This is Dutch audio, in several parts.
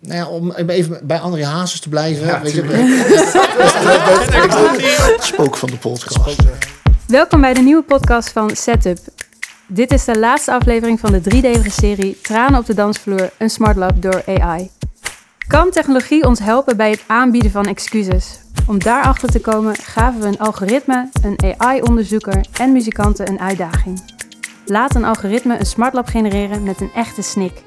Nou ja, om even bij André Hazes te blijven. Ja, weet je, spook van de podcast. Welkom bij de nieuwe podcast van Setup. Dit is de laatste aflevering van de driedelige serie Tranen op de dansvloer, een smart lab door AI. Kan technologie ons helpen bij het aanbieden van excuses? Om daarachter te komen gaven we een algoritme, een AI-onderzoeker en muzikanten een uitdaging. Laat een algoritme een smartlab genereren met een echte snik.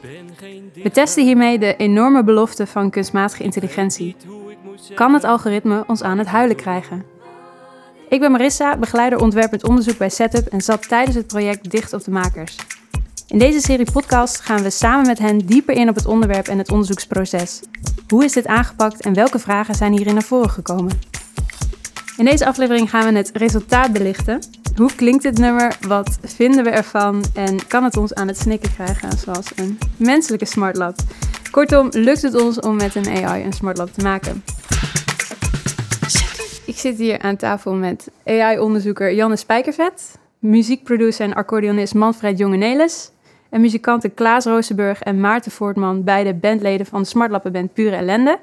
We testen hiermee de enorme belofte van kunstmatige intelligentie. Kan het algoritme ons aan het huilen krijgen? Ik ben Marissa, begeleider ontwerpend onderzoek bij Setup en zat tijdens het project dicht op de makers. In deze serie podcast gaan we samen met hen dieper in op het onderwerp en het onderzoeksproces. Hoe is dit aangepakt en welke vragen zijn hierin naar voren gekomen? In deze aflevering gaan we het resultaat belichten. Hoe klinkt dit nummer? Wat vinden we ervan? En kan het ons aan het snikken krijgen zoals een menselijke smartlab? Kortom, lukt het ons om met een AI een smartlab te maken? Ik zit hier aan tafel met AI-onderzoeker Janne Spijkervet, muziekproducer en accordeonist Manfred Jongenelis en muzikanten Klaas Roosenburg en Maarten Voortman, beide bandleden van de smartlappenband Pure Ellende.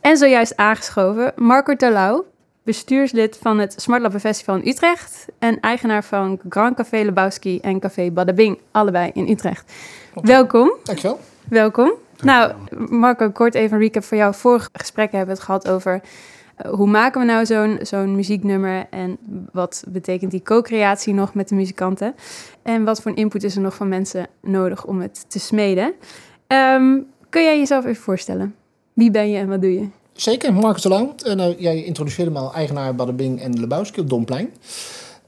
En zojuist aangeschoven Marco Terlouw, bestuurslid van het Smartlappen Festival in Utrecht en eigenaar van Grand Café Lebowski en Café Badabing, allebei in Utrecht. Welkom. Dankjewel. Welkom. Nou, Marco, kort even een recap voor jou. Vorige gesprekken hebben we het gehad over uh, hoe maken we nou zo'n zo'n muzieknummer en wat betekent die co-creatie nog met de muzikanten? En wat voor input is er nog van mensen nodig om het te smeden? Um, kun jij jezelf even voorstellen? Wie ben je en wat doe je? Zeker, Marcus de Lang. En, uh, jij introduceerde me al eigenaar Badabing en Lebowski op Domplein.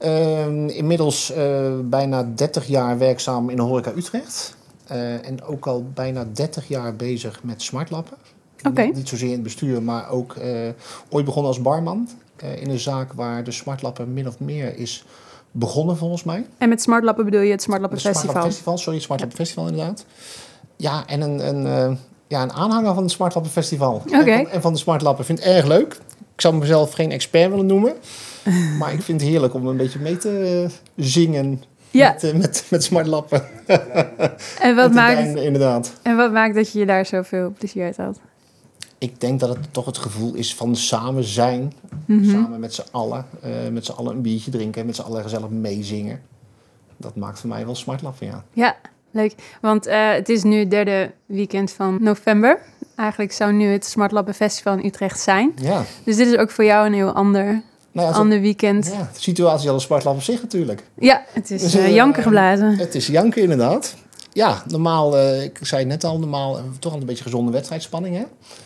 Uh, inmiddels uh, bijna 30 jaar werkzaam in de horeca Utrecht. Uh, en ook al bijna 30 jaar bezig met smartlappen. Okay. Niet, niet, zozeer in het bestuur, maar ook ooit begonnen als barman. in een zaak waar de smartlappen min of meer is begonnen volgens mij. En met smartlappen bedoel je het Smartlappen Festival? Smartlappen Festival, sorry, het Smartlappen ja. Festival inderdaad. Ja, en een... een ja, een aanhanger van het Smartlappen Festival. Okay. En, van, de Smartlappen. vind het erg leuk. Ik zou mezelf geen expert willen noemen. maar ik vind het heerlijk om een beetje mee te uh, zingen. Ja. Met, uh, met, met smartlappen. en, wat maakt, einde, inderdaad. en wat maakt dat je je daar zoveel plezier uit had? Ik denk dat het toch het gevoel is van samen zijn. Mhm. Samen met z'n allen. Uh, met z'n allen een biertje drinken. Met z'n allen gezellig meezingen. Dat maakt voor mij wel smartlappen, ja. Ja, Leuk, want uh, het is nu het derde weekend van november. Eigenlijk zou nu het Smartlappen Festival in Utrecht zijn. Ja. Dus dit is ook voor jou een heel ander, nou ja, ander weekend. Ja, de situatie is al een Smartlap op zich natuurlijk. Ja, het is dus, uh, janken geblazen. Het is janken inderdaad. Ja, normaal, ik zei het net al, normaal toch al een beetje gezonde wedstrijdspanning hè?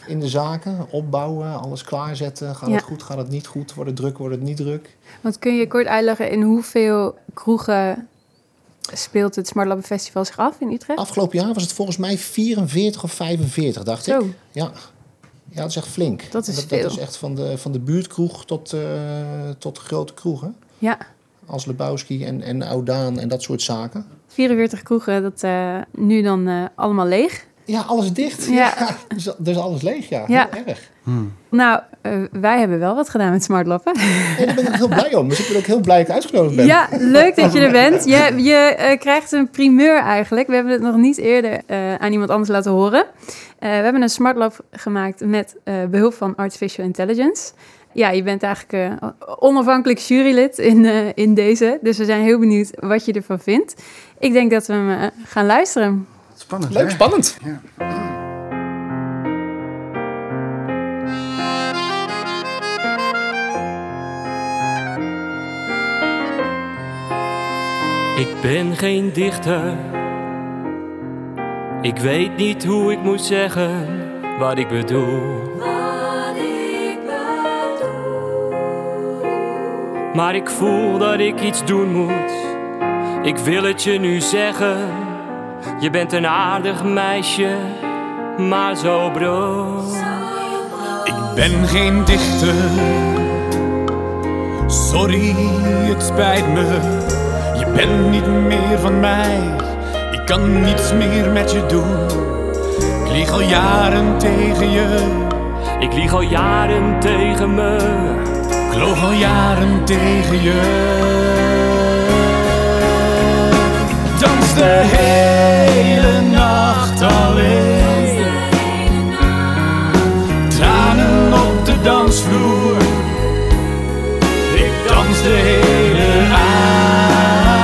in de zaken. Opbouwen, alles klaarzetten. Gaat Ja. het goed, gaat het niet goed? Wordt het druk, wordt het niet druk? Want kun je kort uitleggen in hoeveel kroegen speelt het Smartlappen Festival zich af in Utrecht? Afgelopen jaar was het volgens mij 44 of 45, dacht Zo. ik. Ja. ja, dat is echt flink. Dat is dat, veel. dat is echt van de, van de buurtkroeg tot, uh, tot grote kroegen. Ja. Als Lebowski en, en Oudaan en dat soort zaken. 44 kroegen, dat uh, nu dan uh, allemaal leeg. Ja, alles dicht. Ja. ja dus, dus, alles leeg, ja. Ja. Heel erg. Hmm. Nou, uh, wij hebben wel wat gedaan met smartlappen. En daar ben ik heel blij om. Dus ik ben ook heel blij dat ik uitgenodigd ben. Ja, leuk dat je er bent. Je, je uh, krijgt een primeur eigenlijk. We hebben het nog niet eerder uh, aan iemand anders laten horen. we hebben een smartlab gemaakt met behulp van Artificial Intelligence. Ja, je bent eigenlijk onafhankelijk jurylid in, in deze. Dus we zijn heel benieuwd wat je ervan vindt. Ik denk dat we hem gaan luisteren. Spannend, Leuk, hè? spannend. Ja. Ik ben geen dichter. Ik weet niet hoe ik moet zeggen wat ik bedoel. Wat ik bedoel. Maar ik voel dat ik iets doen moet. Ik wil het je nu zeggen. Je bent een aardig meisje, maar zo brood. Ik ben geen dichter. Sorry, het spijt me. Je bent niet meer van mij. Ik kan niets meer met je doen. Ik lieg al jaren tegen je. Ik lieg al jaren tegen me. Ik loog al jaren tegen je. De hele nacht alleen. dansvloer. Ik dans de hele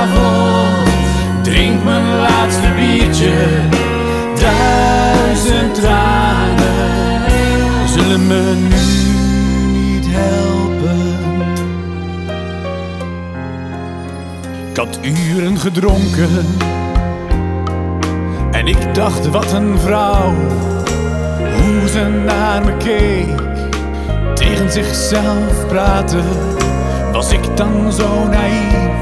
avond. Drink mijn laatste biertje. Duizend tranen zullen me nu niet helpen. Ik had uren gedronken. En ik dacht, wat een vrouw. Hoe ze naar me keek. Tegen zichzelf praten. Was ik dan zo naïef?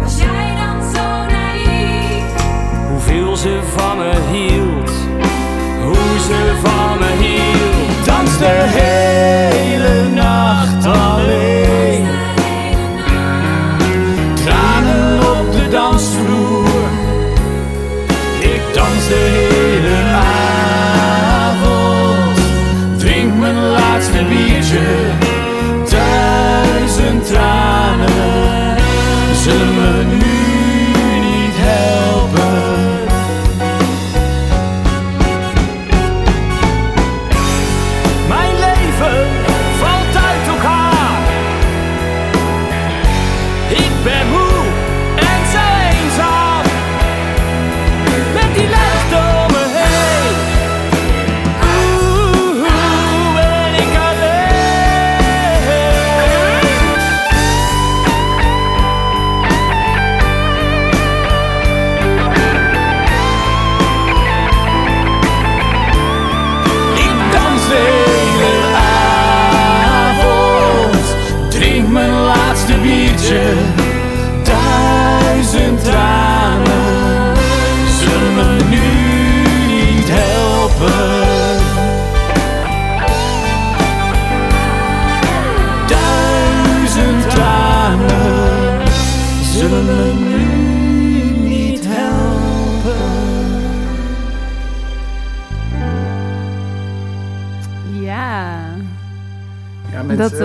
Was jij dan zo naïef? Hoeveel ze van me hield, hoe ze van me hield. Dans de hele nacht alleen.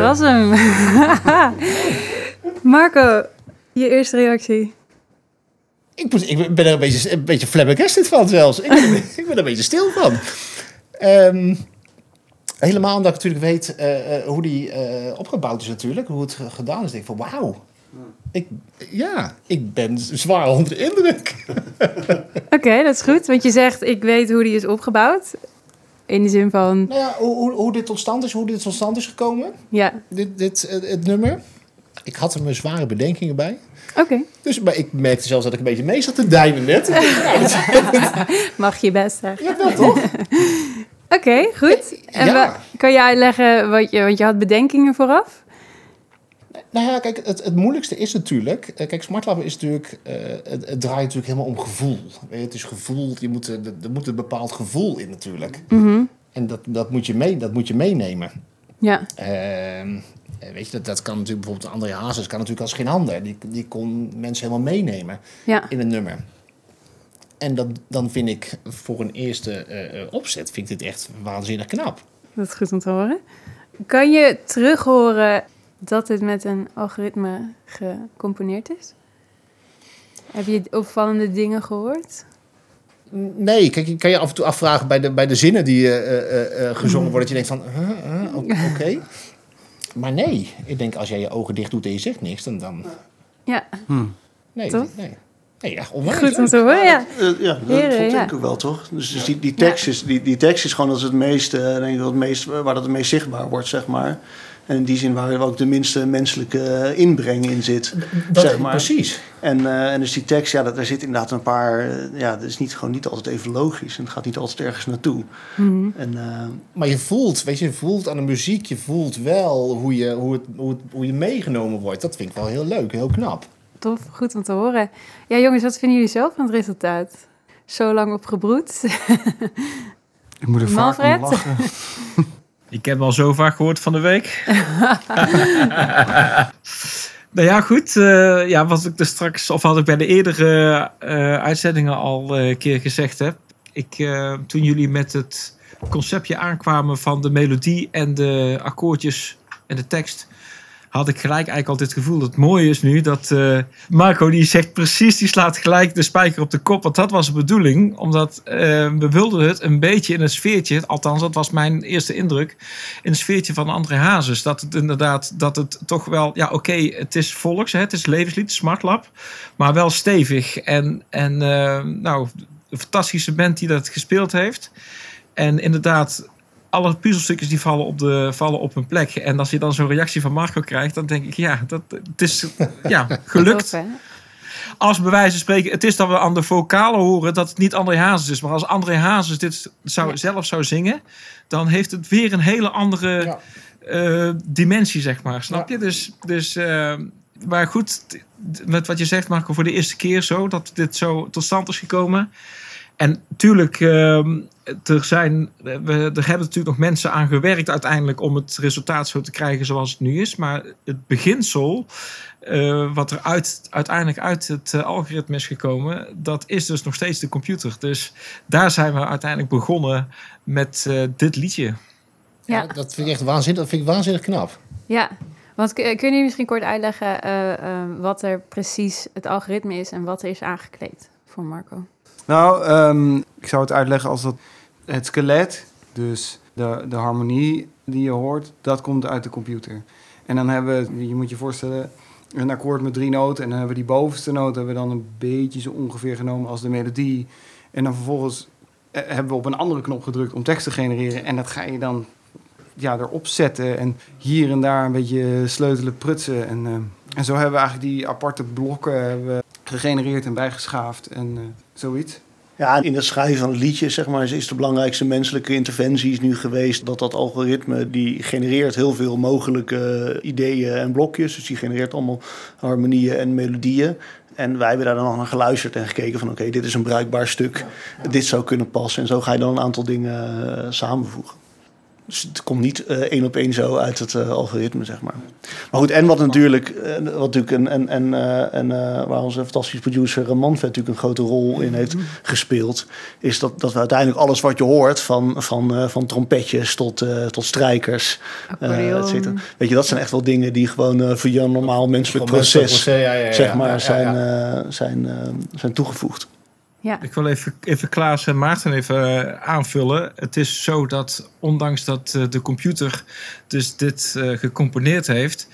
Was hem. Marco, je eerste reactie. Ik, moet, ik ben er een beetje, een beetje flabbergasted van zelfs. Ik ben, er- ik ben er een beetje stil van. Ehm, helemaal omdat ik natuurlijk weet eh, eh, hoe die eh, opgebouwd is natuurlijk. Hoe het ge- gedaan is. Ik denk van wauw. Ik, ja, ik ben zwaar onder de indruk. Oké, dat is goed. Want je zegt, ik weet hoe die is opgebouwd. In de zin van, Nou ja, hoe, hoe, hoe dit tot stand is, hoe dit tot stand is gekomen. ja, Dit, dit, eh, het nummer. Ik had er mijn zware bedenkingen bij. oké. Dus maar ik merkte zelfs dat ik een beetje mee zat te dijnen net. Mag je best zeggen. ja, wel toch? Oké, goed. En Ja. kan je uitleggen wat je, want je had bedenkingen vooraf? Nou ja, kijk, het, het moeilijkste is natuurlijk... eh, Kijk, smartlab is natuurlijk... eh, het, het draait natuurlijk helemaal om gevoel. Het is gevoel, je moet, er er moet een bepaald gevoel in natuurlijk. Mhm. En dat, dat, moet je mee, dat moet je meenemen. Ja, Ehm, eh, weet je, dat, dat kan natuurlijk bijvoorbeeld André Hazes... kan natuurlijk als geen ander. Die, die kon mensen helemaal meenemen ja. in een nummer. En dat, dan vind ik voor een eerste eh, eh, opzet... vind ik dit echt waanzinnig knap. Dat is goed om te horen. Kan je terughoren dat het met een algoritme gecomponeerd is? Heb je opvallende dingen gehoord? Nee, kijk, je kan je af en toe afvragen bij de, bij de zinnen die eh, eh, eh, eh, gezongen worden. Dat je denkt van, huh, huh, o- oké. Maar nee, ik denk als jij je ogen dicht doet en je zegt niks, dan... dan Ja, nee, Toch? nee. Nee, ja, onwijs goed om te horen, ja. Ja, dat Heren, vond ja. ik ook wel, toch? Dus, dus die, die, tekst is, die, die tekst is gewoon dat het meest, eh, denk ik, het meest, waar dat het meest zichtbaar wordt, zeg maar. En in die zin waar ook de minste menselijke eh, inbreng in zit. Dat, zeg maar. Precies. En, eh, en dus die tekst, ja, dat, daar zit inderdaad een paar... eh, ja, dat is niet, gewoon niet altijd even logisch. En het gaat niet altijd ergens naartoe. Mhm. En Maar je voelt, weet je, je voelt aan de muziek, je voelt wel hoe je, hoe het, hoe het, hoe je meegenomen wordt. Dat vind ik wel heel leuk, heel knap. Tof, goed om te horen. Ja, jongens, wat vinden jullie zelf van het resultaat? Zo lang op gebroed. Ik moet er vaak om lachen. Ik heb al zo vaak gehoord van de week. nou ja, goed. eh, ja, wat ik er straks, of had ik bij de eerdere eh, uitzendingen al eh, een keer gezegd heb. Ik, toen jullie met het conceptje aankwamen van de melodie en de akkoordjes en de tekst, had ik gelijk eigenlijk altijd het gevoel. Het mooie is nu dat eh, Marco die zegt precies, die slaat gelijk de spijker op de kop. Want dat was de bedoeling. Omdat eh, we wilden het een beetje in een sfeertje, althans dat was mijn eerste indruk, in een sfeertje van André Hazes. Dat het inderdaad, dat het toch wel, ja oké, het is volks, hè, het is levenslied, Smart Lab. Maar wel stevig. En, en eh, nou, een fantastische band die dat gespeeld heeft. En inderdaad, alle puzzelstukjes die vallen op, de, vallen op hun plek. En als je dan zo'n reactie van Marco krijgt, dan denk ik, ja, dat, het is ja, gelukt. Als bij wijze van spreken, het is dat we aan de vocalen horen dat het niet André Hazes is. Maar als André Hazes dit zou, Ja. zelf zou zingen, dan heeft het weer een hele andere Ja. eh, dimensie, zeg maar. Snap Ja. je? Dus, dus eh, maar goed, met wat je zegt, Marco, voor de eerste keer zo, dat dit zo tot stand is gekomen. En natuurlijk, ehm, er, zijn, we, er hebben natuurlijk nog mensen aan gewerkt uiteindelijk om het resultaat zo te krijgen zoals het nu is. Maar het beginsel, eh, wat er uit, uiteindelijk uit het eh, algoritme is gekomen, dat is dus nog steeds de computer. Dus daar zijn we uiteindelijk begonnen met eh, dit liedje. Ja. Ja, dat vind ik echt waanzinnig, dat vind ik waanzinnig knap. Ja, want k- kunnen jullie misschien kort uitleggen wat er precies het algoritme is en wat er is aangekleed voor Marco? Nou, ehm, ik zou het uitleggen als dat het skelet, dus de, de harmonie die je hoort, dat komt uit de computer. En dan hebben we, je moet je voorstellen, een akkoord met drie noten. En dan hebben we die bovenste noot hebben we dan een beetje zo ongeveer genomen als de melodie. En dan vervolgens eh, hebben we op een andere knop gedrukt om tekst te genereren. En dat ga je dan ja, erop zetten en hier en daar een beetje sleutelen, prutsen. En, eh, en zo hebben we eigenlijk die aparte blokken gegenereerd en bijgeschaafd en eh, zoiets. Ja, in het schrijven van het liedje zeg maar, is de belangrijkste menselijke interventie is nu geweest dat dat algoritme die genereert heel veel mogelijke ideeën en blokjes. Dus die genereert allemaal harmonieën en melodieën. En wij hebben daar dan naar geluisterd en gekeken van oké, dit is een bruikbaar stuk. Dit zou kunnen passen. En zo ga je dan een aantal dingen eh, samenvoegen. Dus het komt niet eh, één op één zo uit het eh, algoritme, zeg maar. Maar goed, en wat natuurlijk, eh, wat natuurlijk een, en, en, eh, en eh, waar onze fantastische producer Manfred natuurlijk een grote rol in heeft gespeeld, is dat, dat we uiteindelijk alles wat je hoort, van, van, eh, van trompetjes tot, eh, tot strijkers, eh, et cetera. Weet je, dat zijn echt wel dingen die gewoon voor je normaal menselijk proces, menselijk proces, ja, ja, ja, zeg maar, ja, ja, zijn, eh, zijn, eh, zijn toegevoegd. Ja, Ik wil even, even Klaas en Maarten even eh, aanvullen. Het is zo dat ondanks dat eh, de computer dus dit eh, gecomponeerd heeft,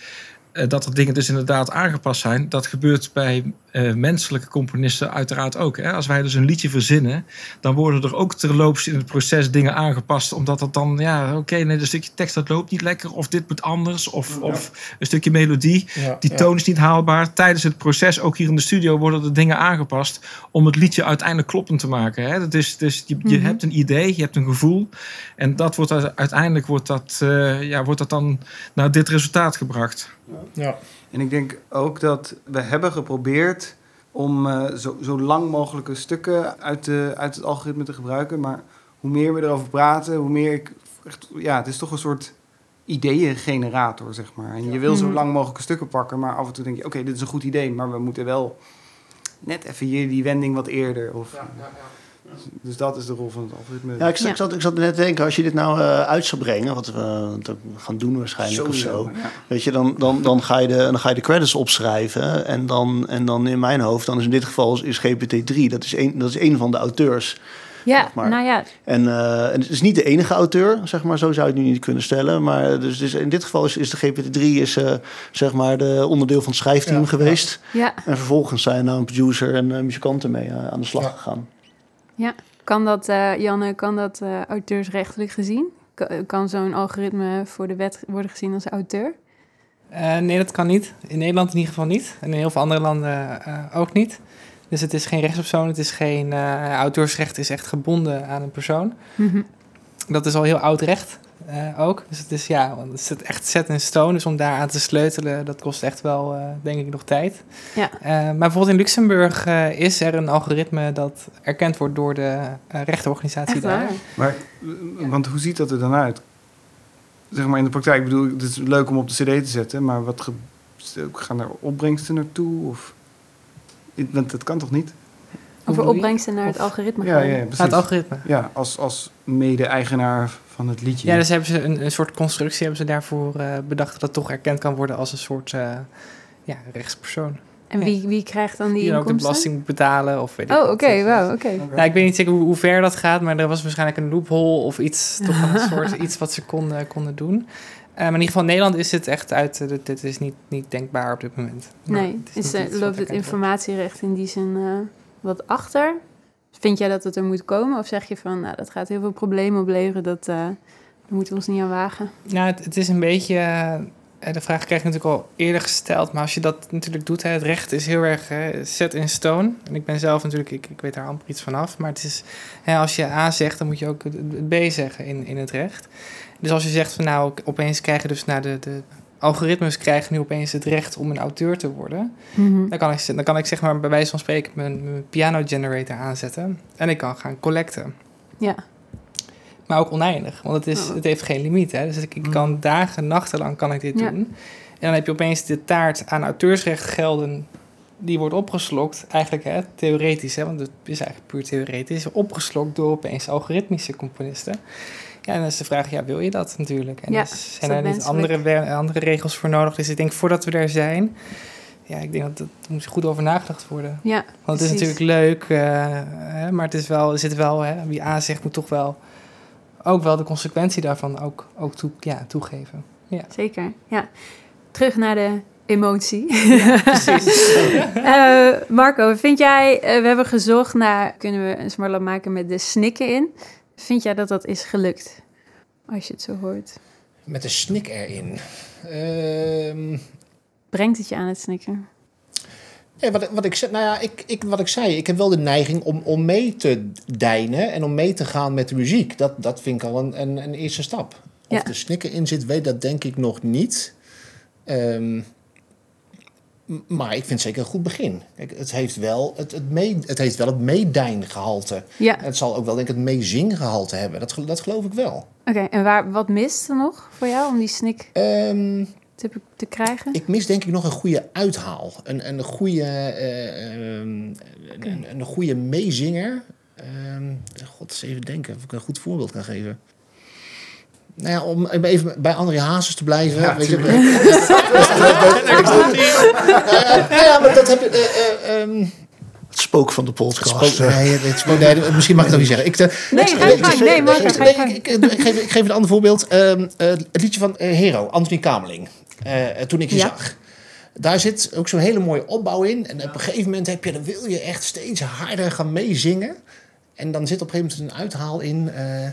dat er dingen dus inderdaad aangepast zijn. Dat gebeurt bij eh, menselijke componisten uiteraard ook. Hè? Als wij dus een liedje verzinnen, dan worden er ook terloops in het proces dingen aangepast. Omdat het dan, ja, oké, nee, een stukje tekst dat loopt niet lekker. Of dit moet anders. Of, of een stukje melodie. Ja, Die ja. toon is niet haalbaar. Tijdens het proces, ook hier in de studio, worden er dingen aangepast om het liedje uiteindelijk kloppend te maken. Hè? Dat is, dus je, je Mhm. hebt een idee, je hebt een gevoel. En dat wordt uiteindelijk wordt dat, eh, ja, wordt dat dan naar dit resultaat gebracht. Ja. En ik denk ook dat we hebben geprobeerd om eh, zo, zo lang mogelijke stukken uit, de, uit het algoritme te gebruiken. Maar hoe meer we erover praten, hoe meer ik... Echt, ja, het is toch een soort ideeëngenerator, zeg maar. En je wil zo Mhm. lang mogelijke stukken pakken, maar af en toe denk je... oké, dit is een goed idee, maar we moeten wel net even hier die wending wat eerder. Of, Dus dat is de rol van het algoritme. Ja, ik, zat- Ja. Ik, zat, ik zat net te denken, als je dit nou eh, uit zou brengen, wat we gaan doen waarschijnlijk of zo. Ja. Weet je, dan, dan, dan, ga je de, dan ga je de credits opschrijven. En dan, en dan in mijn hoofd, dan is in dit geval is GPT-3, dat is een, dat is een van de auteurs. ja maar. nou ja, En, eh, en het is niet de enige auteur, zeg maar, zo zou je het nu niet kunnen stellen. Maar dus, dus in dit geval is, is de GPT-3 is, eh, zeg maar de onderdeel van het schrijfteam Ja, geweest. ja. En vervolgens zijn nou een producer en eh, muzikanten mee eh, aan de slag Ja. Kan dat, eh, Janne, kan dat eh, auteursrechtelijk gezien? Ka- Kan zo'n algoritme voor de wet worden gezien als auteur? Eh, nee, dat kan niet. In Nederland in ieder geval niet. En in heel veel andere landen ook niet. Dus het is geen rechtspersoon, het is geen... auteursrecht is echt gebonden aan een persoon. Mhm. Dat is al heel oud recht eh, ook. Dus het is, ja, het zit echt set in stone. Dus om daar aan te sleutelen, dat kost echt wel, eh, denk ik, nog tijd. Ja. Eh, maar bijvoorbeeld in Luxemburg eh, is er een algoritme dat erkend wordt door de rechterorganisatie Echt daar. waar? Maar, want hoe ziet dat er dan uit? Zeg maar in de praktijk, ik bedoel, het is leuk om op de cd te zetten, maar wat ge- gaan er opbrengsten naartoe? Of, want dat kan toch niet? Over opbrengsten naar het algoritme Ja, gaan. ja, precies. Ah, het algoritme. Ja, als, als mede-eigenaar van het liedje. Ja, dus hebben ze een, een soort constructie hebben ze daarvoor eh, bedacht dat het toch erkend kan worden als een soort eh, ja, rechtspersoon. En wie, wie krijgt dan die Die dan ook de belasting moet betalen of weet ik Oh, oké, wauw, oké. Nou, ik weet niet zeker hoe, hoe ver dat gaat, maar er was waarschijnlijk een loophole of iets, toch een soort iets wat ze konden, konden doen. Eh, maar in ieder geval in Nederland is het echt uit, eh, dit, dit is niet, niet denkbaar op dit moment. Nee, het is, eh, wat loopt het wordt. informatierecht in die zin eh, wat achter? Vind jij dat het er moet komen? Of zeg je van, nou, dat gaat heel veel problemen opleveren, dat, daar moeten we ons niet aan wagen? Nou, het, is een beetje. eh, de vraag krijg ik natuurlijk al eerder gesteld. Maar als je dat natuurlijk doet, hè, het recht is heel erg set in stone. En ik ben zelf natuurlijk, ik, ik weet daar amper iets van af. Maar het is, hè, als je A zegt, dan moet je ook het, B zeggen in, in het recht. Dus als je zegt van nou, opeens krijgen dus nou, de, de algoritmes krijgen nu opeens het recht om een auteur te worden. Mhm. Dan kan ik, dan kan ik zeg maar bij wijze van spreken mijn, mijn piano generator aanzetten. En ik kan gaan collecten. Ja, Maar ook oneindig, want het, is, Oh. het heeft geen limiet. Hè? Dus ik, ik kan dagen, nachtenlang kan ik dit Ja. doen. En dan heb je opeens de taart aan auteursrechtgelden... die wordt opgeslokt, eigenlijk hè, theoretisch... Hè, want het is eigenlijk puur theoretisch... opgeslokt door opeens algoritmische componisten. Ja, en dan is de vraag, ja, wil je dat natuurlijk? En Ja, dus is zijn er niet andere, andere regels voor nodig? Dus ik denk, voordat we daar zijn... Ja, ik denk dat dat er moet goed over nagedacht worden. ja. Want het is natuurlijk leuk, eh, hè, maar het is wel, er zit wel, hè, wie A zegt moet toch wel ook wel de consequentie daarvan ook, ook toe, ja, toegeven. Ja, Zeker, ja. Terug naar de emotie. precies. Eh, Marco, vind jij, eh, we hebben gezocht naar, kunnen we een smartlap maken met de snikken in? Vind jij dat dat is gelukt? Als je het zo hoort. Met een snik erin. Ehm, Brengt het je aan het snikken? Ja, wat, wat, ik, zei- nou ja, ik, ik, wat ik zei, ik heb wel de neiging om, om mee te deinen en om mee te gaan met de muziek. Dat, dat vind ik al een, een, een eerste stap. Of Ja. er snikken in zit, weet dat denk ik nog niet. Ehm, maar ik vind het zeker een goed begin. Kijk, het, heeft wel het, het, mee, het heeft wel het meedijngehalte. Ja, Het zal ook wel denk ik het meezinggehalte hebben. Dat, dat geloof ik wel. oké. En waar, wat mist er nog voor jou om die snik Ehm, te, te krijgen? Ik mis denk ik nog een goede uithaal. Een, een, goede, eh, ehm, een, een goede meezinger. Ehm, God, eens even denken of ik een goed voorbeeld kan geven. Nou ja, om even bij André Hazes te blijven. Ja, weet je, ja, maar dat heb je. eh, eh, ehm, Het spook van de podcast. spook- nee, het spook- nee, misschien mag ik het ook niet zeggen. Ik, Nee, ik- geef, ik geef een ander voorbeeld. Ehm, eh, het liedje van Hero, Anthony Kameling. Eh, toen ik je Ja. zag. Daar zit ook zo'n hele mooie opbouw in. En op een gegeven moment heb je, dan wil je echt steeds harder gaan meezingen. En dan zit op een gegeven moment een uithaal in. eh,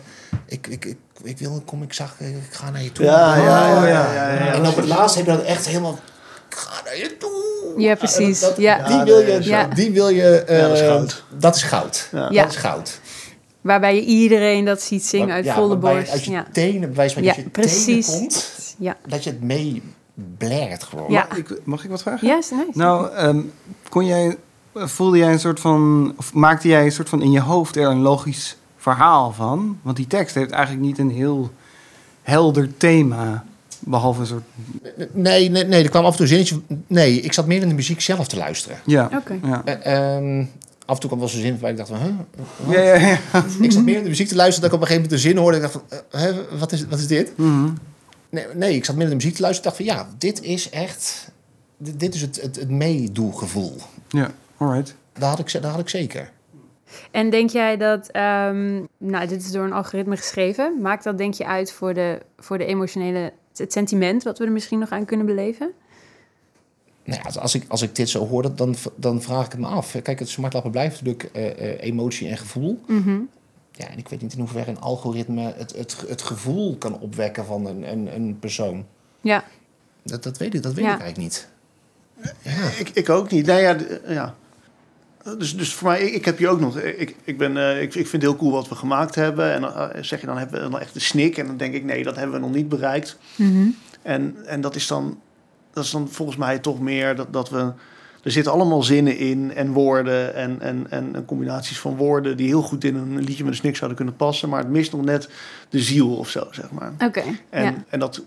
ik, ik, ik, ik wil, kom, ik zag, ik ga naar je toe. Ja, ja, ja, Oh, ja, ja, ja. En op het laatst heb je dat echt helemaal. Ik ga naar je toe. Ja, precies. Dat- Ja. Die wil je. Ja. Die wil je eh, Ja, dat is goud. Dat is goud. Dat is goud. Waarbij je iedereen dat ziet zingen uit Ja, volle borst. Uit je Ja, tenen, bij wijze van Ja, dat je precies. tenen komt. ja. Dat je het mee blert gewoon. Ja. Mag ik, mag ik wat vragen? Ja, is nice. Nou, ehm, kon jij, voelde jij een soort van, of maakte jij een soort van in je hoofd er een logisch verhaal van? Want die tekst heeft eigenlijk niet een heel helder thema, behalve een soort, Nee, nee, nee, er kwam af en toe een zinnetje. Nee, ik zat meer in de muziek zelf te luisteren. ja. Oké. Ja. Eh, ehm, af en toe kwam wel zo'n zin waar ik dacht van, huh? Ja, ja, ja. Ik zat meer in de muziek te luisteren dat ik op een gegeven moment een zin hoorde. En ik dacht van, eh, hè, wat, is, wat is dit? Mhm. Nee, nee, ik zat meer in de muziek te luisteren. Ik dacht van, ja, dit is echt... Dit, dit is het, het, het meedoegevoel. Ja, alright. Dat had ik, ze- dat had ik zeker. En denk jij dat, ehm, nou, dit is door een algoritme geschreven. Maakt dat, denk je, uit voor de, voor de emotionele, het sentiment wat we er misschien nog aan kunnen beleven? Nou ja, als- ik, als ik dit zo hoor, dan, dan vraag ik het me af. Kijk, het smartlappen blijft natuurlijk eh, eh, emotie en gevoel. Mhm. Ja, en ik weet niet in hoeverre een algoritme het, het, het gevoel kan opwekken van een, een, een persoon. Ja, Dat, dat weet ik, dat weet Ja. ik eigenlijk niet. Ik, ik ook niet. Nou ja, ja. Dus, dus voor mij, ik, heb hier ook nog. Ik, ik, ben, eh, ik, ik vind het heel cool wat we gemaakt hebben. En eh, zeg je, dan hebben we dan echt de snik. En dan denk ik, nee, dat hebben we nog niet bereikt. Mhm. En, en dat, is dan, dat is dan volgens mij toch meer dat, dat we. Er zitten allemaal zinnen in en woorden en, en, en, en combinaties van woorden die heel goed in een liedje met een snik zouden kunnen passen. Maar het mist nog net de ziel of zo, zeg maar. oké. En, Ja. en dat,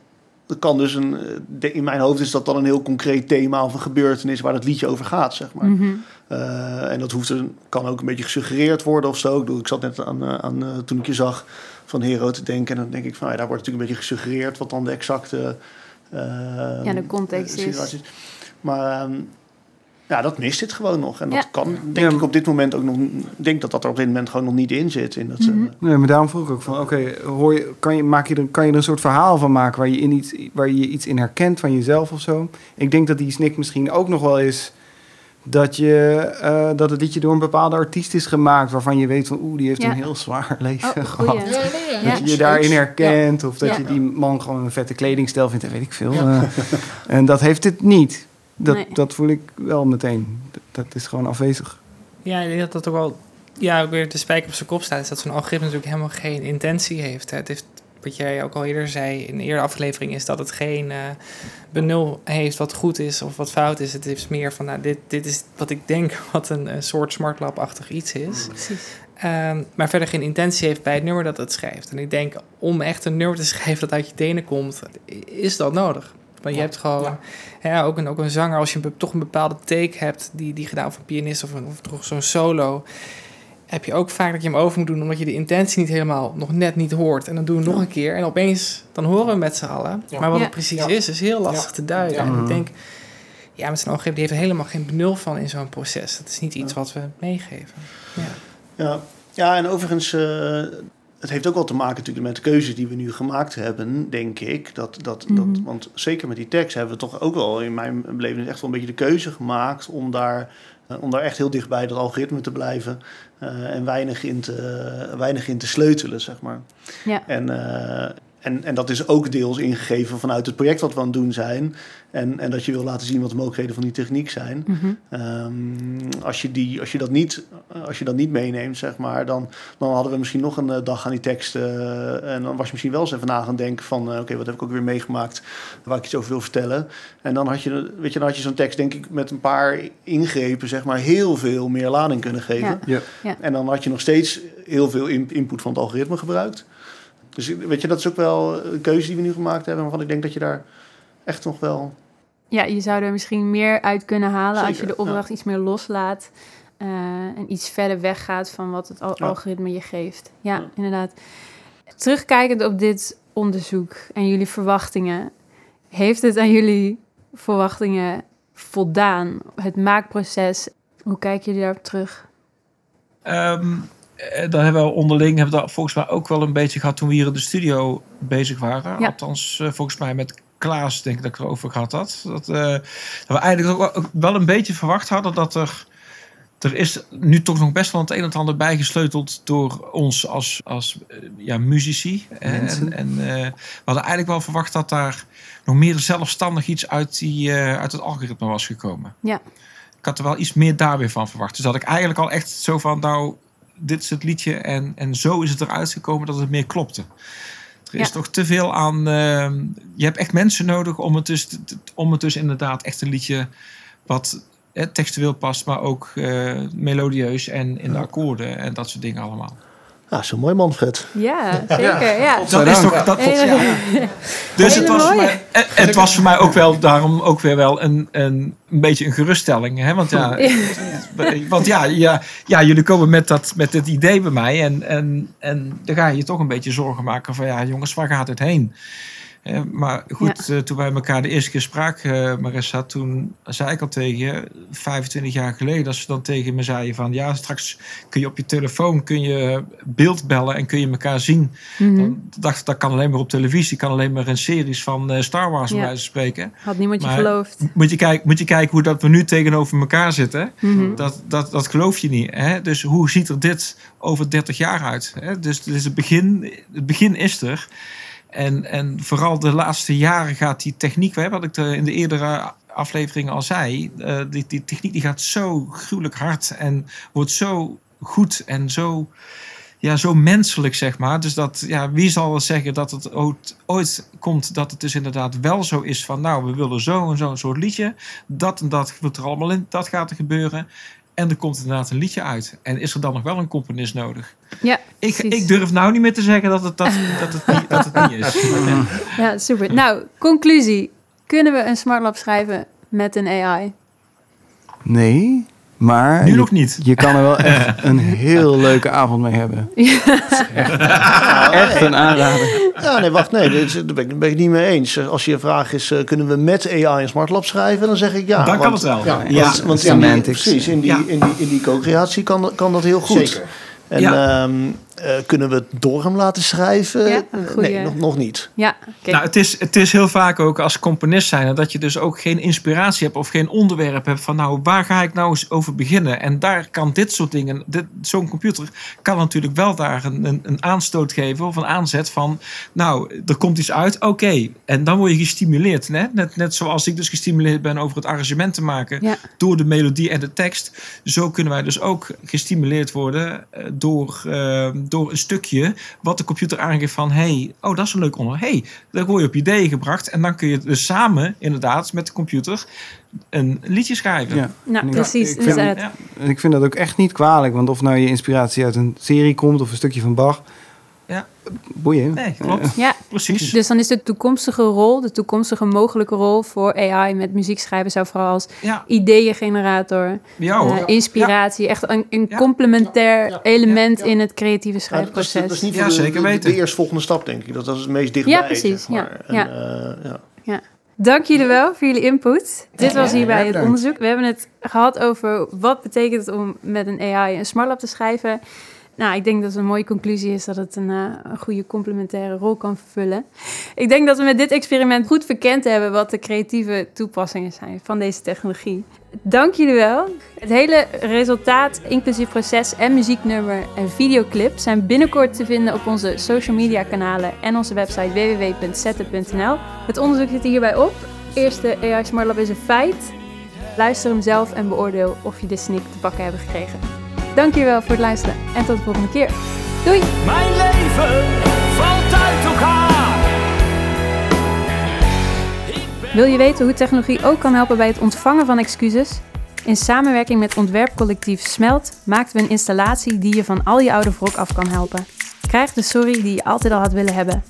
dat kan dus een, eh, in mijn hoofd is dat dan een heel concreet thema of een gebeurtenis waar het liedje over gaat, zeg maar. Mhm. Eh, en dat hoeft een, kan ook een beetje gesuggereerd worden of zo. Ik, bedoel, ik zat net aan, eh, aan toen ik je zag van Hero te denken. En dan denk ik van, ja, daar wordt natuurlijk een beetje gesuggereerd wat dan de exacte Ja, de context is. Maar ehm, ja, dat mist dit gewoon nog. En dat Ja. kan, denk Ja. ik, op dit moment ook nog. Ik denk dat dat er op dit moment gewoon nog niet in zit. In dat, eh, Mhm. Nee, maar daarom vroeg ik ook van, oké, hoor je, kan, je, maak je er, kan je er een soort verhaal van maken waar je, in iets, waar je iets in herkent van jezelf of zo? Ik denk dat die snik misschien ook nog wel is dat, je, eh, dat het liedje door een bepaalde artiest is gemaakt waarvan je weet van, oeh, die heeft Ja. een heel zwaar leven Oh, gehad. goeie. Ja, nee, ja, Ja. Dat je je daarin herkent of dat Ja. je die man gewoon een vette kledingstijl vindt en weet ik veel. eh. en dat heeft het niet. Dat, Nee. dat voel ik wel meteen. Dat, dat is gewoon afwezig. Ja, ik denk dat dat ook wel ja, ook weer de spijker op zijn kop staat. Is dat zo'n algoritme natuurlijk helemaal geen intentie heeft. Hè. Het heeft, wat jij ook al eerder zei in de eerdere aflevering, is dat het geen eh, benul heeft wat goed is of wat fout is. Het is meer van, nou, dit, dit is wat ik denk wat een, een soort smartlab-achtig iets is. Precies. Ehm, maar verder geen intentie heeft bij het nummer dat het schrijft. En ik denk, om echt een nummer te schrijven dat uit je tenen komt, is dat nodig. Want je hebt gewoon, ja. ook, een, ook een zanger, als je toch een bepaalde take hebt, die, die gedaan of een pianist of, een, of toch zo'n solo, heb je ook vaak dat je hem over moet doen, omdat je de intentie niet helemaal, nog net niet hoort. En dan doen we nog een keer en opeens, dan horen we met z'n allen. Ja. Maar wat Ja. het precies Ja. is, is heel lastig Ja. te duiden. Ja. En Mhm. ik denk, ja, met zijn ogen die heeft er helemaal geen benul van in zo'n proces. Dat is niet iets wat we meegeven. Ja. Ja, ja en overigens, eh, het heeft ook wel te maken natuurlijk met de keuzes die we nu gemaakt hebben, denk ik. Dat, dat, dat, Mhm. want zeker met die tekst hebben we toch ook wel in mijn beleving echt wel een beetje de keuze gemaakt om daar, eh, om daar echt heel dicht bij dat algoritme te blijven eh, en weinig in te, weinig in te sleutelen, zeg maar. Ja. En, eh, en, en dat is ook deels ingegeven vanuit het project wat we aan het doen zijn. En, en dat je wil laten zien wat de mogelijkheden van die techniek zijn. Mhm. Ehm, als, je die, als, je dat niet, als je dat niet meeneemt, zeg maar, dan, dan hadden we misschien nog een eh, dag aan die tekst. eh, en dan was je misschien wel eens even na gaan denken van... eh, oké, wat heb ik ook weer meegemaakt waar ik iets over wil vertellen. En dan had je, weet je, dan had je zo'n tekst denk ik met een paar ingrepen... zeg maar heel veel meer lading kunnen geven. Ja. Ja. En dan had je nog steeds heel veel in- input van het algoritme gebruikt. Dus weet je, dat is ook wel een keuze die we nu gemaakt hebben... waarvan ik denk dat je daar echt nog wel... Ja, je zou er misschien meer uit kunnen halen als je de opdracht iets meer loslaat. eh, en iets verder weggaat van wat het al- Ja. algoritme je geeft. Ja, Ja. inderdaad. Terugkijkend op dit onderzoek en jullie verwachtingen. Heeft het aan jullie verwachtingen voldaan? Het maakproces, hoe kijken jullie daarop terug? Ehm, eh, daar hebben we onderling hebben we dat volgens mij ook wel een beetje gehad toen we hier in de studio bezig waren. Ja. Althans, eh, volgens mij met Klaas denk ik dat ik erover gehad had. Dat, eh, dat we eigenlijk ook wel, een beetje verwacht hadden dat er... Er is nu toch nog best wel het een en het ander bijgesleuteld door ons als, als eh, ja, muzici. En, Mensen. en eh, we hadden eigenlijk wel verwacht dat daar nog meer zelfstandig iets uit, die, eh, uit het algoritme was gekomen. Ja. Ik had er wel iets meer daar weer van verwacht. Dus dat ik eigenlijk al echt zo van, nou, dit is het liedje en, en zo is het eruit gekomen dat het meer klopte. Er is Ja. toch te veel aan. eh, je hebt echt mensen nodig om het dus, om het dus inderdaad echt een liedje wat eh, textueel past, maar ook eh, melodieus en in de akkoorden en dat soort dingen allemaal. Ja, zo mooi Manfred. Ja, zeker. Ja. Dat is toch. Dat, Hele- Dus het was, voor mij, het was voor mij ook wel daarom ook weer wel een, een, een beetje een geruststelling. Hè? Want, ja, want ja, ja, ja, jullie komen met, dat, met dit idee bij mij. En, en, en dan ga je je toch een beetje zorgen maken van ja, jongens, waar gaat het heen? Maar goed, eh, toen wij elkaar de eerste keer spraken, eh, Marissa, toen zei ik al tegen je, 25 jaar geleden, dat ze dan tegen me zeiden van ja, straks kun je op je telefoon kun je beeld bellen en kun je elkaar zien. Mhm. Dan dacht ik, dat kan alleen maar op televisie, kan alleen maar in series van eh, Star Wars, bij Ja. wijze van spreken. Had niemand je Maar- geloofd. Moet je, kijken, moet je kijken hoe dat we nu tegenover elkaar zitten. Mhm. Dat, dat, dat geloof je niet. Hè? Dus hoe ziet er dit over 30 jaar uit? Hè? Dus, dus het, begin, het begin is er. En, en vooral de laatste jaren gaat die techniek, wat ik in de eerdere afleveringen al zei, eh, die, die techniek die gaat zo gruwelijk hard en wordt zo goed en zo, ja, zo menselijk, zeg maar. Dus dat, ja, wie zal zeggen dat het ooit, komt dat het dus inderdaad wel zo is van, nou, we willen zo en zo een soort liedje. Dat en dat moet er allemaal in, dat gaat er gebeuren. En er komt inderdaad een liedje uit. En is er dan nog wel een componist nodig? Ja, Ik, precies. ik durf nou niet meer te zeggen dat het, dat, dat het, niet, dat het niet is. Ja, super. Nou, conclusie. Kunnen we een Smart Lab schrijven met een AI? Nee, maar Nu je, nog niet. je kan er wel echt een heel leuke avond mee hebben. Echt een aanrader. Ja, nee, wacht, nee, daar ben ik, ben ik niet mee eens. Als je vraag is, eh, kunnen we met AI een smart lab schrijven? Dan zeg ik ja. dan kan want- het wel. Ja, Ja, want, want in die, Semantics. precies, in die, Ja. in die, in die co-creatie kan, kan dat heel goed. Zeker. En Ja. ehm, eh, kunnen we het door hem laten schrijven? Ja, goeie- Nee, nog, nog niet. Ja. Nou, het is, het is heel vaak ook als componist zijn dat je dus ook geen inspiratie hebt of geen onderwerp hebt van nou, waar ga ik nou eens over beginnen? En daar kan dit soort dingen, dit, zo'n computer kan natuurlijk wel daar een, een, een aanstoot geven of een aanzet van nou, er komt iets uit, oké. En dan word je gestimuleerd. Hè? Net, net zoals ik dus gestimuleerd ben over het arrangement te maken Ja. door de melodie en de tekst. Zo kunnen wij dus ook gestimuleerd worden eh, door, eh, door een stukje wat de computer aangeeft van... hey, oh, dat is een leuk onderwerp. hey, daar word je op ideeën gebracht. En dan kun je dus samen, inderdaad, met de computer een liedje schrijven. Ja. nou, precies. ik vind-. Ja. En ik vind dat ook echt niet kwalijk, want of nou je inspiratie uit een serie komt of een stukje van Bach. Ja. Boeien. Nee, klopt. Ja, Precies. dus dan is de toekomstige rol, de toekomstige mogelijke rol voor AI met muziek schrijven zou vooral als Ja, ideeëngenerator, ja eh, inspiratie, echt een, een Ja. complementair Ja. element Ja. Ja. in het creatieve Ja, dat, is, schrijfproces. dat is niet Ja, de, zeker de- weten. de eerstvolgende stap, denk ik. Dat, dat is het meest dichtbij. Ja, precies, zeg maar. ja, En, eh, ja. Dank jullie wel voor jullie input. Dit was hierbij het onderzoek. We hebben het gehad over wat betekent het om met een AI een smart lab te schrijven. Nou, ik denk dat het een mooie conclusie is dat het een, eh, een goede complementaire rol kan vervullen. Ik denk dat we met dit experiment goed verkend hebben wat de creatieve toepassingen zijn van deze technologie. Dank jullie wel. Het hele resultaat, inclusief proces en muzieknummer en videoclip, zijn binnenkort te vinden op onze social media kanalen en onze website www.zetten.nl. Het onderzoek zit hierbij op. Eerste AI Smart Lab is een feit. Luister hem zelf en beoordeel of je de snik te pakken hebt gekregen. Dank jullie wel voor het luisteren en tot de volgende keer. Doei! Mijn leven valt uit elkaar. Wil je weten hoe technologie ook kan helpen bij het ontvangen van excuses? In samenwerking met ontwerpcollectief Smelt maakten we een installatie die je van al je oude wrok af kan helpen. Krijg de sorry die je altijd al had willen hebben.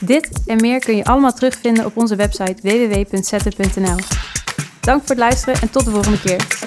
Dit en meer kun je allemaal terugvinden op onze website www.zetten.nl. Dank voor het luisteren en tot de volgende keer.